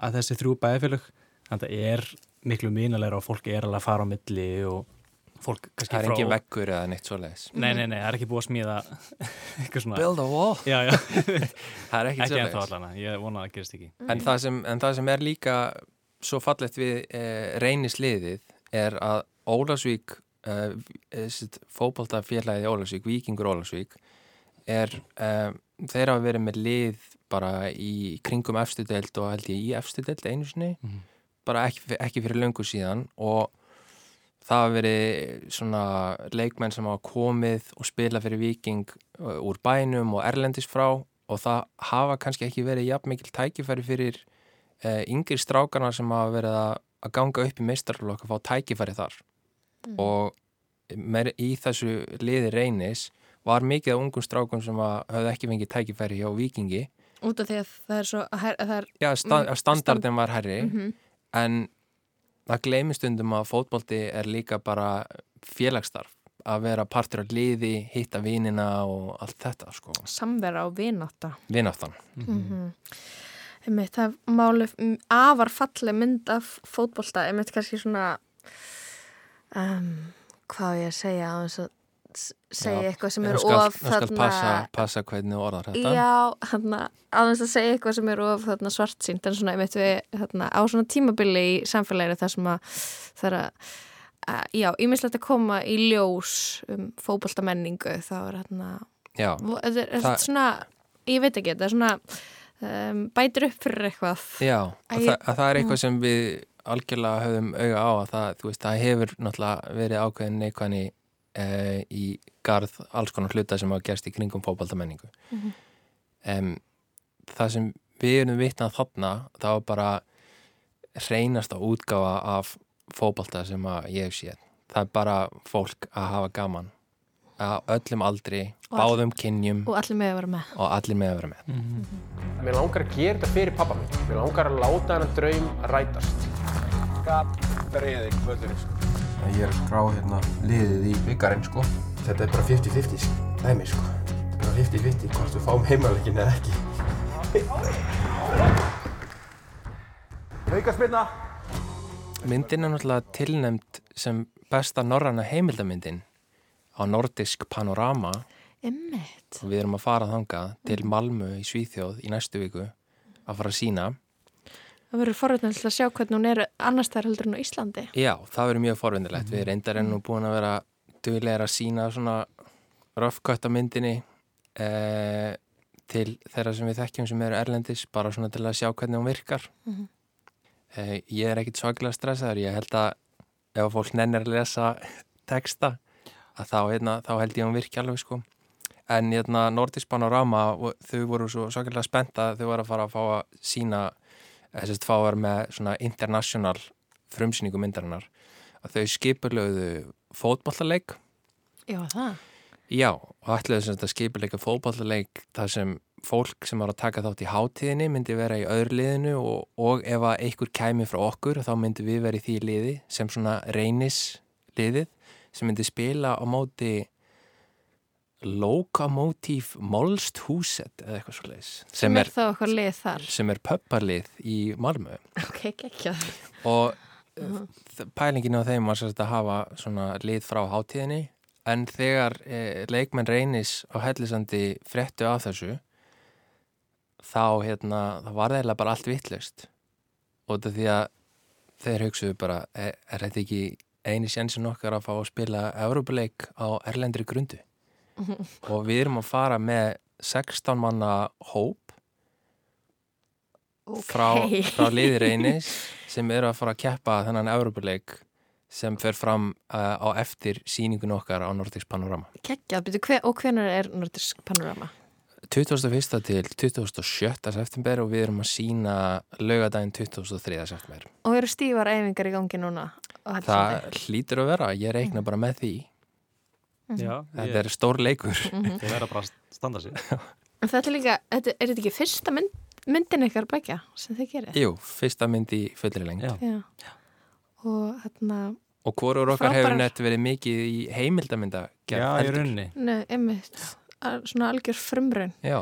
að þessi þrjú bæðfélög þannig að það er miklu mínulegur og fólk er alveg að fara á milli og fólk kannski Það er frá... ekki vekkur eða neitt svo leiðis Nei, nei, nei, það er ekki búið að smíða [laughs] eitthvað svona Build a wall. Já, já. Það er ekki svo leiðis ég vona að það gerist ekki. En, það sem, en það sem er líka svo fallegt við eh, reynisliðið er að Ólasvík eh, fókbaltafélagið Ólasvík, Víkingur Ólasvík er, eh, þeir hafa verið með lið bara í kringum efstu deild og held ég í efstu deild einu sinni mm -hmm. bara ekki, ekki fyrir löngu síðan og það hafa verið svona leikmenn sem hafa komið og spila fyrir viking úr bænum og erlendis frá og það hafa kannski ekki verið jafn mikil tækifæri fyrir uh, yngri strákarna sem hafa verið að, að ganga upp í meistarflokk og fá tækifæri þar mm. og með, í þessu liði reynis var mikið af ungum strákum sem hafði ekki fengið tækifæri hjá vikingi Út af því að það er svo að það er, Já, sta standardin var herri mm -hmm. en það gleimi stundum að fótbolti er líka bara félagsstarf að vera partur af liði, hitta vinina og allt þetta sko. Samvera og vináta Vináttan mm -hmm. Það máli afar falli mynd af fótbolta einmitt kannski svona um, hvað ég að segja á þess að segja eitthvað sem er of það skal passa, passa hvernig orðar þetta. Já, aðeins að segja eitthvað sem er of þarna, svart sínt en svona, við þarna, á svona tímabili í samfélaginu þar sem að það er að já, ímislegt að koma í ljós um fókbaltamenningu þá er þarna já, er, er það, svona, ég veit ekki, þetta er svona um, bætir upp fyrir eitthvað. Já, að, að, það, að það er eitthvað sem við algjörlega höfum auga á að það, veist, það hefur náttúrulega verið ákveðin neikvæðin Uh, í garð alls konar hluta sem hafa gerst í kringum fókbaltamenningu mm -hmm. um, það sem við erum vitnað þarna þá bara reynast á útgáfa af fókbalta sem ég hef séð það er bara fólk að hafa gaman að öllum aldri Og báðum kynjum og allir með að vera með. og allir með að vera með. Mm -hmm. Mér langar að gera þetta fyrir pappa minn. Mér langar að láta hennar draum rætast Skap breiði völdurinn sko Ég er að skrá hérna liðið í byggarinn sko. Þetta er bara 50-50 dæmi sko. Bara 50-50 hvort við fáum heimalegin eða ekki. Hauka spilna! Myndin er náttúrulega tilnæmt sem besta norranna heimildamyndin á nordisk panorama. Emmett. Við erum að fara þangað til Malmö í Svíþjóð í næstu viku að fara að sína. Það verður forveitinlega að sjá hvernig hún er annars þær heldur en á Íslandi. Já, það verður mjög forveitinlegt. Mm. Við reyndar ennú búin að vera duglegar að sína svona röfkvöttamyndinni eh, til þeirra sem við þekkjum sem eru erlendis, bara svona til að sjá hvernig hún virkar. Mm -hmm. eh, ég er ekkit svaklega stressaður. Ég held að ef fólk nennir að lesa texta, að þá, hérna, þá held ég hún virki alveg sko. En hérna, Nordisk Panorama, þau voru svo svaklega spenta, þau voru að fara að fá að sína þess að fá að vera með svona international frumsýningu myndarinnar að þau skipulögðu fótballaleik Já, það? Já, og ætlaðu sem þetta skipuleika fótballaleik þar sem fólk sem var að taka þátt í hátíðinni myndi vera í öðru liðinu og, og ef að einhver kæmi frá okkur þá myndi við vera í því liði sem svona reynis liðið sem myndi spila á móti Lokomotiv Molsthúset eða eitthvað svo leiðis sem, sem er þá eitthvað lið þar. sem er pöpparlið í Malmö. Ok, ekki og pælingin á þeim var sérst að hafa svona lið frá hátíðinni en þegar eh, leikmenn reynis á hellisandi frettu af þessu þá hérna, það var eiginlega bara allt vittlust og þetta því að þeir hugsuðu bara er, er þetta ekki eini sjansin okkar að fá að spila Európa-leik á erlendri grundu og við erum að fara með 16 manna hóp frá, Ókei. frá liðir einis sem eru að fara að keppa þennan Európa-leik sem fer fram uh, á eftir síningun okkar á Nordics Panorama Kekjað, byrju, hver, og hvernig er Nordisk Panorama? 21. til 27. september og við erum að sína laugadaginn 23. september Og eru stífar æfingar í gangi núna? Það hlýtur að vera, ég reikna bara með því. Já, Þetta er stór leikur Mhm. Þeir verða bara að standa sig En þetta er líka, þetta, er þetta ekki fyrsta mynd, myndin ykkar bækja sem þið gerir? Jú, fyrsta mynd í fullri lengt Já. Og hérna, Og hvorur okkar Frábærar. hefur nett verið mikið í heimildamynda Já, í rauninni. ne, einmitt, svona algjör frumraun Já,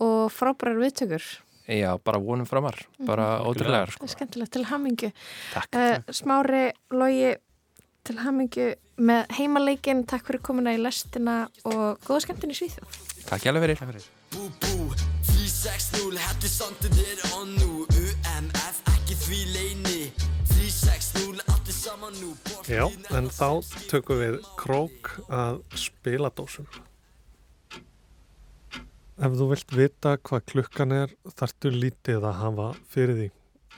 og frábærar viðtökur. já, bara vonum framar bara Mhm. ótrúlegar Það sko. er skemmtilegt til hamingju. Takk, Uh, smári, logi, til hamingju með heimaleikin. Takk fyrir komuna í lestina og góða skemmtin í Svíþjóð. Takk hjá fyrir Bú bú 360 Hellisandin er on nú UMF ekki því leini 360 allir saman nú Já, en þá tökum við krók að spiladósum. Ef þú vilt vita hvað klukkan er, þarftu lítið að hafa fyrir því.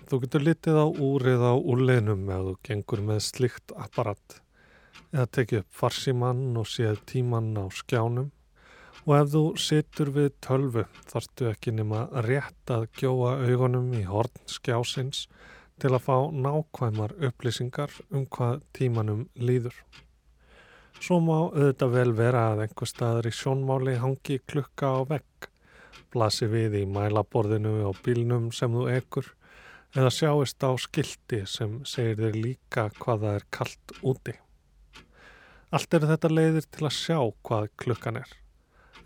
Þú getur lítið á úrið á úrleginum ef þú gengur með slikt apparat eða tekið upp farsímann og séð tímann á skjánum og ef þú situr við tölvu þarftu ekki nema rétt að gjóa augunum í horn skjásins til að fá nákvæmar upplýsingar um hvað tímanum líður. Svo má auðvitað vel vera að einhver staðar í sjónmáli hangi klukka á vegg, blasi við í mælaborðinu á bílnum sem þú ekur eða sjáist á skilti sem segir þér líka hvað það er kallt úti. Allt eru þetta leiðir til að sjá hvað klukkan er.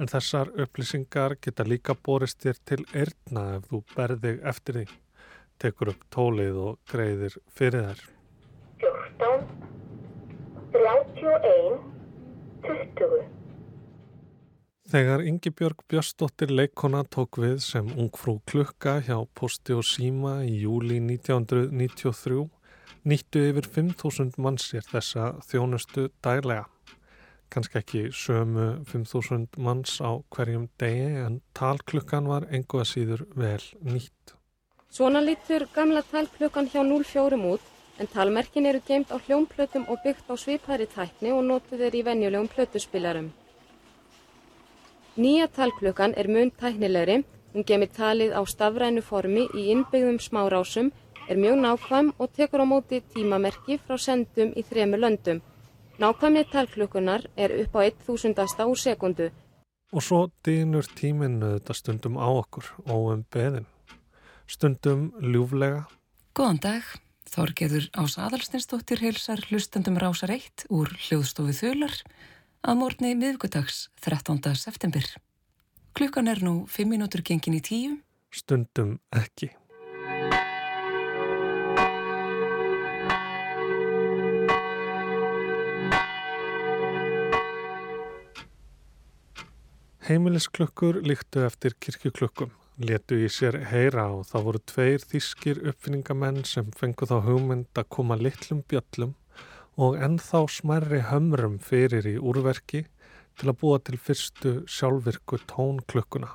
En þessar upplýsingar geta líka borist þér til eirna ef þú berðig eftir því tekur upp tólið og greiðir fyrir þær. 14, 31, 20. Þegar Ingibjörg Björnsdóttir leikona tók við sem ungfrú klukka hjá Posti og Síma í júli 1993 nýttu yfir 5.000 mann sér þessa þjónustu daglega. Kanski ekki sömu 5.000 manns á hverjum degi en talklukkan var engu að síður vel nýtt. Svona lítur gamla talklukkan hjá 04 út en talmerkin eru geimt á hljómplötum og byggt á svipaðri tækni og notuð er í venjulegum plötuspilarum. Nýja talklukkan er mun tæknilegri, hún gemir talið á stafrænu formi í innbyggðum smárásum, er mjög nákvæm og tekur á móti tímamerki frá sendum í þremur löndum. Nákvæmni talklukkunar er upp á 1000. úr sekundu. Og svo dýnur tíminu þetta stundum á okkur og um beðin. Stundum ljúflega Góðan dag, Þorgeður Ás Adalstinsdóttir heilsar hlustandum rásar 1 úr hljóðstofu Þular að morgni miðgudags 13. september. Klukkan er nú 5 minútur gengin í tíu. stundum ekki. Heimilisklukkur líktu eftir kirkjuklukkum, letu í sér heyra og það voru tveir þýskir uppfinningamenn sem fengu þá hugmynd að koma litlum bjöllum og ennþá smærri hömrum fyrir í úrverki til að búa til fyrstu sjálfvirku tónklukkuna.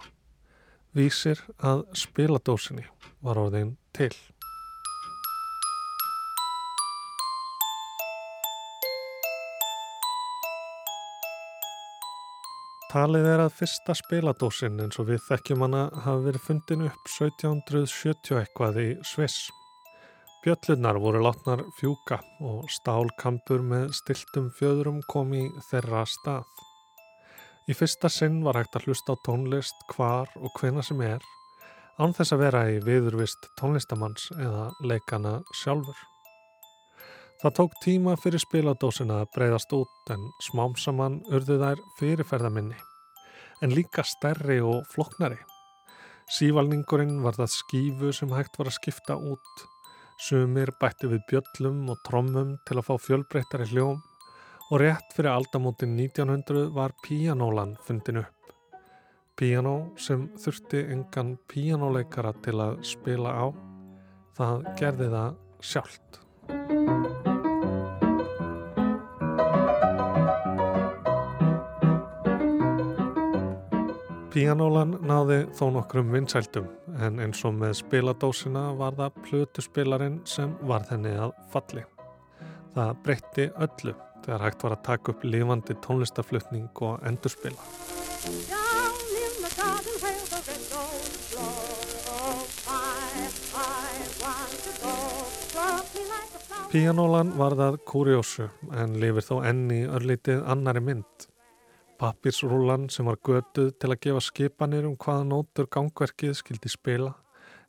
Vísir að spiladósinni var orðin til. Talið er að fyrsta spiladósin eins og við þekkjum hana hafi verið fundin upp 1770 eitthvað í Sviss. Bjöllunar voru látnar fjúka og stálkampur með stiltum fjöðrum kom í þeirra stað. Í fyrsta sinn var hægt að hlusta á tónlist hvar og hvena sem er, án þess að vera í viðurvist tónlistamanns eða leikana sjálfur. Það tók tíma fyrir spiladósina að breyðast út en smám saman urðu þær fyrirferðaminni, en líka stærri og floknari. Sívalningurinn var það skífu sem hægt var að skipta út, Sumir bættu við bjöllum og trommum til að fá fjölbreyttari hljóm og rétt fyrir aldamótin 1900 var píanólan fundin upp. Píanó sem þurfti engan píanóleikara til að spila á, það gerði það sjálft. Píanólan náði þó nokkrum vinsældum en eins og með spiladósina var það plötuspilarinn sem var þenni að falli. Það breytti öllu þegar hægt var að taka upp lifandi tónlistaflutning og endurspila. Píanólan var það kurjósu en lifir þó enni örlítið annari mynd. Pappirsrúlan sem var götuð til að gefa skipanir um hvaða nótur gangverkið skildi spila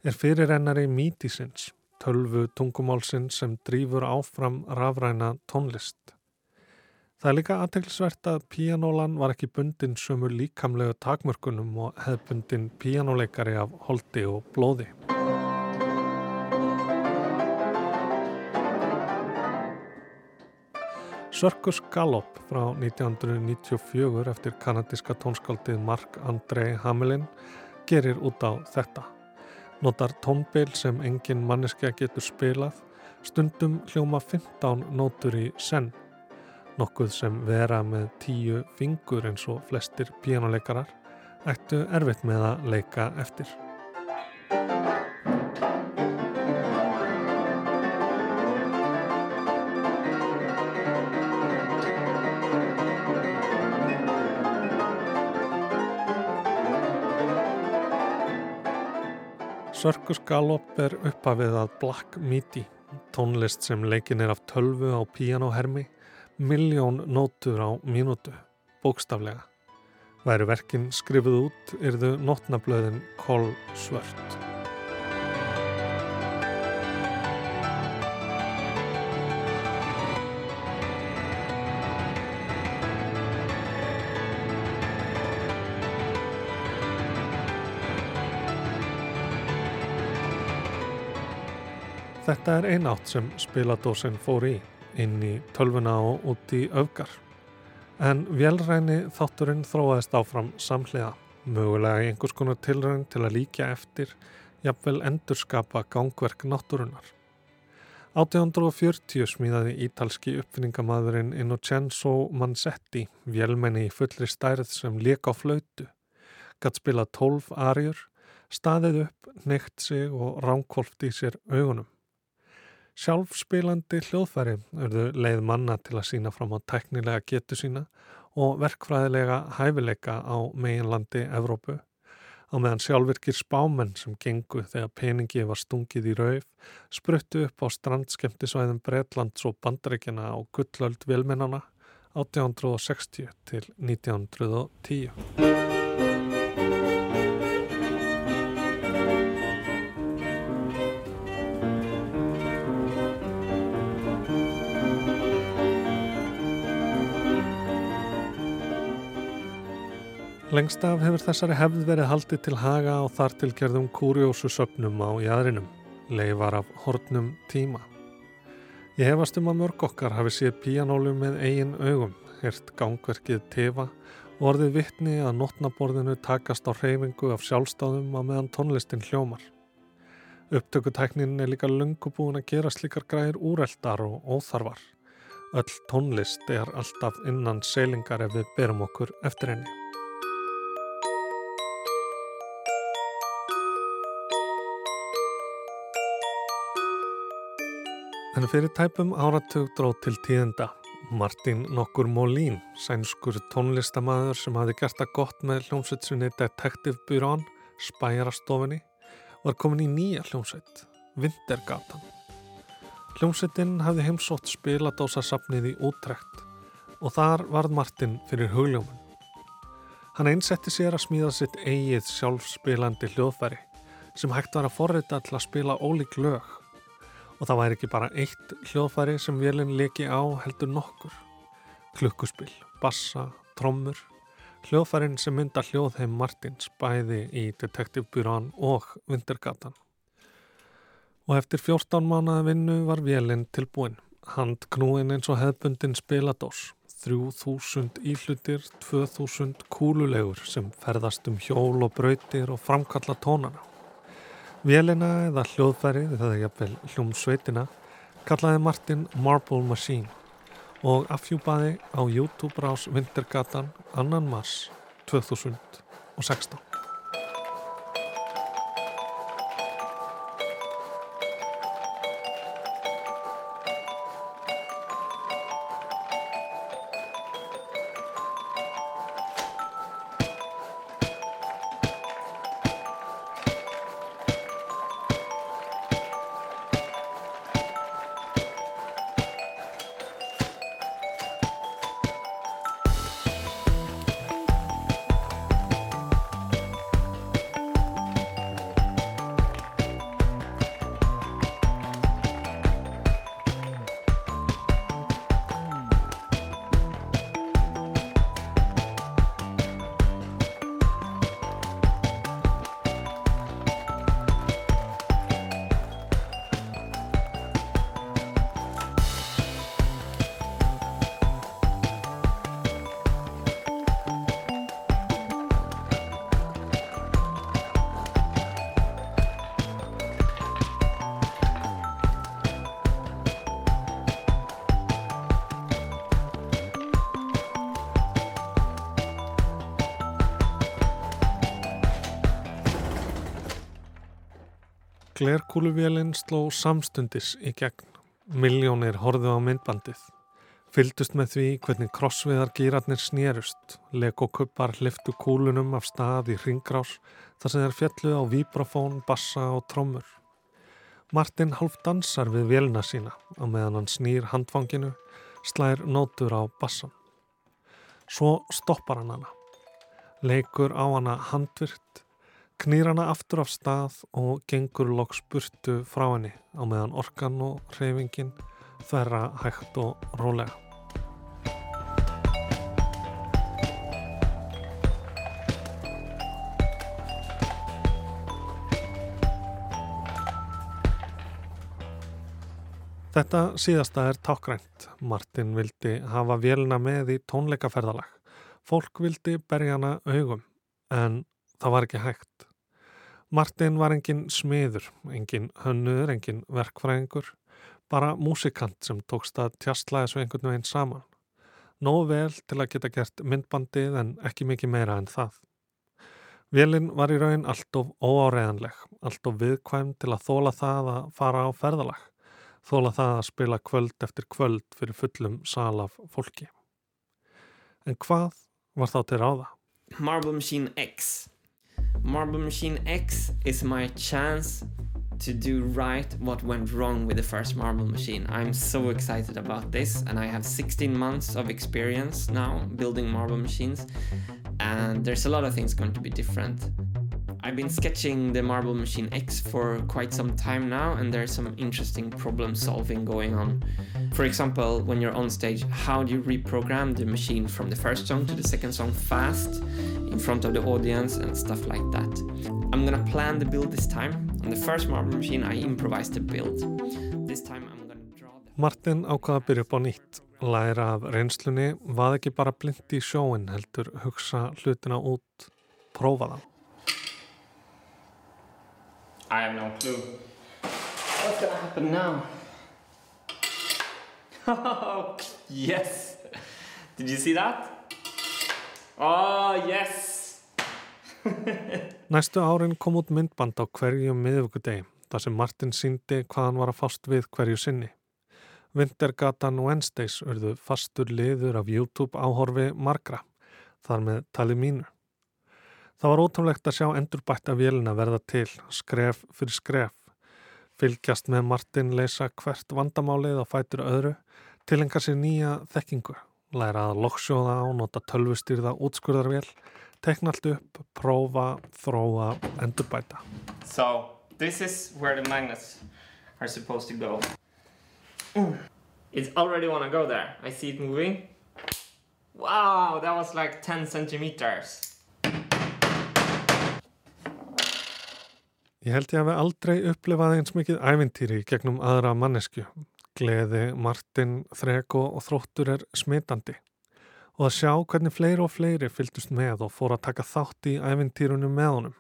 er fyrirrennari mítisins, tölvu tungumálsins sem drýfur áfram rafræna tónlist. Það er líka aðteglisvert að píanólan var ekki bundin sömu líkamlegu takmörkunum og hefðbundin píanóleikari af holdi og blóði. Circus Gallop frá 1994 eftir kanadíska tónskáldið Mark Andrei Hamelin gerir út á þetta. Notar tónbeil sem engin manneskja getur spilað, stundum hljóma 15 nótur í senn. Nokkuð sem vera með tíu fingur eins og flestir píjánuleikarar ættu erfitt með að leika eftir. Circus Gallop er uppafið að Black Midi, tónlist sem leikin er af tölvu á píanohermi, miljón nótur á mínútu, bókstaflega. Væru verkin skrifuð út, yrðu nótnablöðin Kol Svört. Þetta er einátt sem spiladósin fór í, inn í tölvuna og út í öfgar. En velræni þátturinn þróaðist áfram samhliða, mögulega í einhvers konar tilrönd til að líka eftir, jafnvel endurskapa gangverk náttúrunar. 1840 smíðaði ítalski uppfinningamadurinn Innocenzo Mansetti, velmenni í fullri stærð sem leka á flautu, gatt spila 12 arjur, staðið upp, neitt sig og ránkvolft í sér augunum. Sjálfspilandi hljóðfæri örðu leið manna til að sína fram á teknilega getu sína og verkfræðilega hæfileika á meginlandi Evrópu á meðan sjálfvirkir spámenn sem gengu þegar peningi var stungið í rauf spruttu upp á strandskemtisvæðum Breitlands og bandaríkjana á gullöld vilmennana 1860 til 1910. Lengst af hefur þessari hefð verið haldið til haga á þartilgerðum kúriósu söpnum á jæðrinum, leifar af hornum tíma. Ég hefast um að mörg okkar hafi séð píanólu með eigin augum, hirt gangverkið tefa og orðið vittni að notnaborðinu takast á hreyfingu af sjálfstáðum á meðan tónlistin hljómar. Upptökutæknin er líka lungu búin að gera slikar græðir úreldar og óþarfar. Öll tónlist er alltaf innan selingar ef við berum okkur eftir henni. En fyrir tæpum áratug dróð til tíðenda. Martin nokkur Molín, sænskur tónlistamæður sem hafi gert það gott með hljómsveitsunni Detective Bureau, spæjarastofinni, var komin í nýja hljómsveit, Vintergatan. Hljómsveitin hafði heimsótt spiladósasafnið í útrekt og þar varð Martin fyrir hugljómun. Hann einsetti sér að smíða sitt eigið sjálfspilandi hljóðfæri sem hægt var að forrita til að spila ólík lög og það væri ekki bara eitt hljóðfæri sem vélinn leki á heldur nokkur. Klukkuspill, bassa, trommur, hljóðfærin sem mynda hljóðheim Martins bæði í Detektivbyrán og Vintergatan. Og eftir 14 mánuða vinnu var vélinn tilbúin. Handknúin eins og hefbundin spiladós. 3000 íhlutir, 2000 kúlulegur sem ferðast um hjól og brautir og framkalla tónana. Vélina eða hljóðfærið, eða jafnvel hljómsveitina, kallaði Martin Marble Machine og afhjúpaði á YouTube rás Vintergatan 2. mars 2016. Glerkúluvélinn sló samstundis í gegn. Miljónir horfðu á myndbandið. Fyldust með því hvernig krossviðar gýratnir snérust. Legokuppar hliftu kúlunum af stað í ringgrás þar sem þeir fjallu á vibrafón, bassa og trómur. Martin half dansar við vélina sína á meðan hann snýr handfanginu, slær nótur á bassan. Svo stoppar hann hana. Leikur á hana handvirt knýr hana aftur af stað og gengur loks burtu frá henni á meðan orkan og hreyfingin þverra hægt og rólega. Þetta síðasta er tákgrænt. Martin vildi hafa vélina með í tónleikaferðalag. Fólk vildi berja hana augum en það var ekki hægt. Martin var engin smiður, engin hönnur, engin verkfræðingur, bara músikant sem tókst að tjastlaði svo einhvern veginn saman. Nóg vel til að geta gert myndbandið en ekki mikið meira en það. Vélinn var í raun allt of óáreðanleg, allt of viðkvæm til að þóla það að fara á ferðalag, þóla það að spila kvöld eftir kvöld fyrir fullum sal af fólki. En hvað var þá til ráða? Marble Machine X Marble Machine X is my chance to do right what went wrong with the first Marble Machine. I'm so excited about this, and I have 16 months of experience now building marble machines, and there's a lot of things going to be different. I've been sketching the Marble Machine X for quite some time now, and there's some interesting problem solving going on. For example, when you're on stage, how do you reprogram the machine from the first song to the second song fast in front of the audience and stuff like that? I'm gonna plan the build this time. On the first Marble Machine, I improvised the build. This time I'm gonna draw the... Martin að byrja upp á nýtt. Læra af reynslunni,vað ekki bara blind í sjóin heldur hugsa hlutina út, prófa það. I have no clue. What's gonna happen now? [laughs] Oh, yes! Did you see that? Oh, yes! [laughs] Næstu árin kom út myndband á hverjum miðvíkudegi, þar sem Martin síndi hvað hann var að fást við hverju sinni. Wintergatan Wednesdays urðu fastur liður af YouTube áhorfi margra, þar með tali mínu. Það var ótrúlegt að sjá endurbætta vélina verða til, skref fyrir skref. Fylgjast með Martin leysa hvert vandamálið á fætur öðru, tilenga sér nýja þekkingu, læra að lokksjóða á, nota tölvustýrða útskurðarvél, tekna allt upp, prófa, þróa, endurbæta. So, this is where the magnets are supposed to go. It's already wanna go there. I see it moving. Wow, that was like 10 centimeters. Ég held ég að við aldrei upplifaði eins mikið ævintýri gegnum aðra mannesku. Gleði, Martin, Þrego og Þróttur er smitandi. Og að sjá hvernig fleiri og fleiri fylgdust með og fór að taka þátt í ævintýrunum með honum.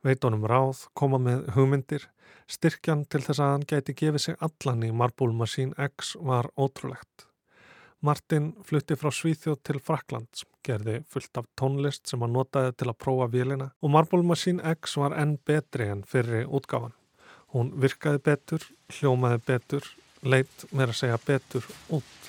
Veit honum ráð, koma með hugmyndir, styrkjan til þess að hann gæti gefið sig allan í Marble Machine X var ótrúlegt. Martin flutti frá Svíþjóð til Fraklands, gerði fullt af tónlist sem hann notaði til að prófa vélina og Marble Machine X var enn betri enn fyrri útgáfan. Hún virkaði betur, hljómaði betur, leitt með að segja betur út.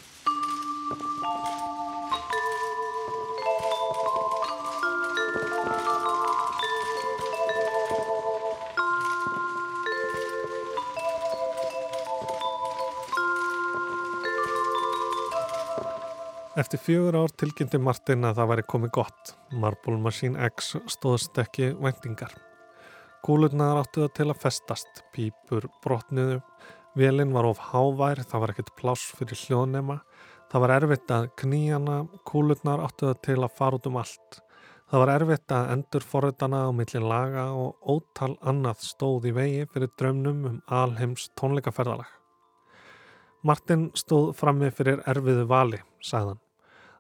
Eftir fjögur ár tilkynnti Martin að það væri komið gott. Marble Machine X stóðst ekki vendingar. Kúlurnar áttu það til að festast, pípur brotniðu, velin var of hávær, það var ekkert pláss fyrir hljóðnema, það var erfitt að kníjana, kúlurnar áttu það til að fara út um allt. Það var erfitt að endur forritana á millin laga og ótal annað stóð í vegi fyrir draumnum um alheims tónleikaferðalag. Martin stóð frammi fyrir erfiðu vali, sagðan,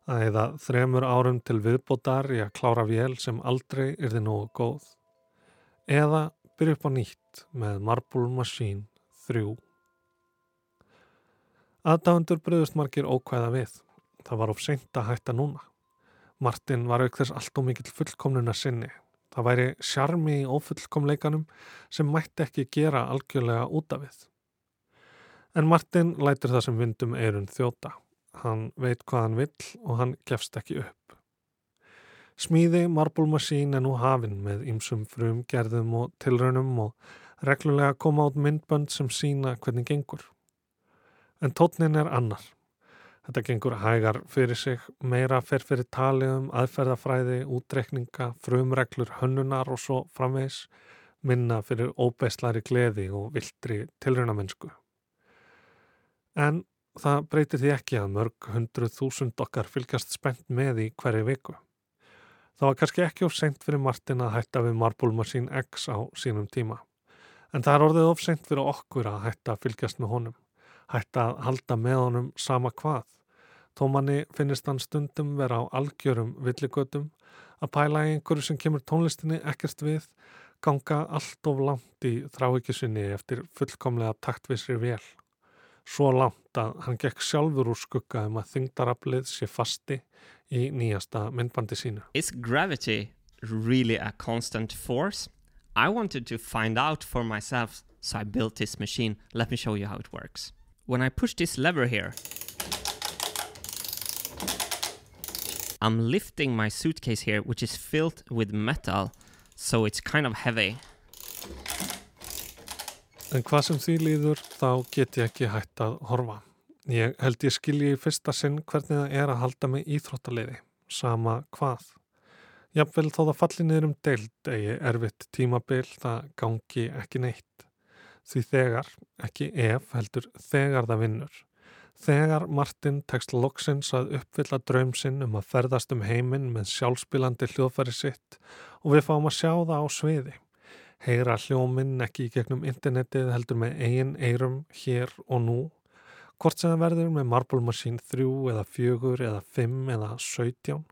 að eða þremur árum til viðbótar í að klára vél sem aldrei þið nógu góð. Eða byrja upp á nýtt með Marble Machine 3. Aðdáendur bröðust margir ókvæða við. Það var of seint að hætta núna. Martin var auk þess allt og mikill fullkomnuna sinni. Það væri sjarmi í ofullkomleikanum sem mætti ekki gera algjörlega út af við. En Martin lætur það sem vindum eirun þjóta. Hann veit hvað hann vill og hann gefst ekki upp. Smíði Marble Machine er nú hafinn með ýmsum frum gerðum og tilraunum og reglulega koma át myndbönd sem sína hvernig gengur. En tótnin er annar. Þetta gengur hægar fyrir sig, meira fer fyrir taliðum, aðferðafræði, útrekninga, frumreglur, hönnunar og svo framvegs, minna fyrir óbeislari gleði og viltri tilraunamennsku. En það breytir því ekki að mörg hundruð þúsund okkar fylgjast spennt með í hverju viku. Það var kannski ekki of seint fyrir Martin að hætta við Marble Machine X á sínum tíma. En það er orðið of seint fyrir okkur að hætta að fylgjast með honum. Hætta að halda með honum sama hvað. Þó manni finnist hann stundum vera á algjörum villigötum að pæla einhverju sem kemur tónlistinni ekkert við ganga allt of langt í þráikisunni eftir fullkomlega taktvísri vel svo langt að hann gekk sjálfur úr skugga um að þingdaraflið sé fasti í nýjasta myndbandi. Is gravity really a constant force? I wanted to find out for myself, so I built this machine. Let me show you how it works. When I push this lever here, I'm lifting my suitcase here, which is filled with metal, so it's kind of heavy. En hvað sem því líður þá get ég ekki hægt að horfa. Ég held ég skilji í fyrsta sinn hvernig það er að halda með íþróttaliði, sama hvað. Jafnvel þó það falli niður um deild eigi erfitt tímabil það gangi ekki neitt. Því þegar, ekki ef, heldur þegar það vinnur. Þegar Martin tekst loksins að uppfylla draumsinn um að ferðast um heiminn með sjálfspilandi hljóðfæri sitt og við fáum að sjá það á sviði heyra hljóminn ekki í gegnum internetið heldur með eigin eirum hér og nú. Hvort sem það verður með Marble Machine 3 eða 4 eða 5 eða 17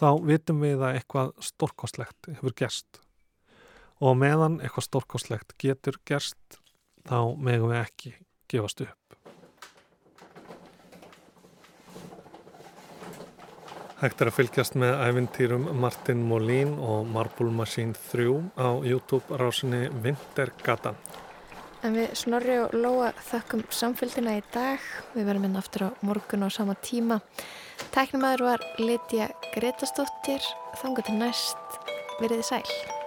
þá vitum við að eitthvað stórkostlegt hefur gerst. Og meðan eitthvað stórkostlegt getur gerst þá megum við ekki gefast upp Hægt er að fylgjast með æfintýrum Martin Molín og Marble Machine 3 á YouTube rásinni Vintergatan. En við snorri og Lóa þakkum samfélgina í dag. Við verðum inn hérna aftur á morgun á sama tíma. Tæknumæður var Lidja Gretastóttir. Þangu til næst. Verðið sæl.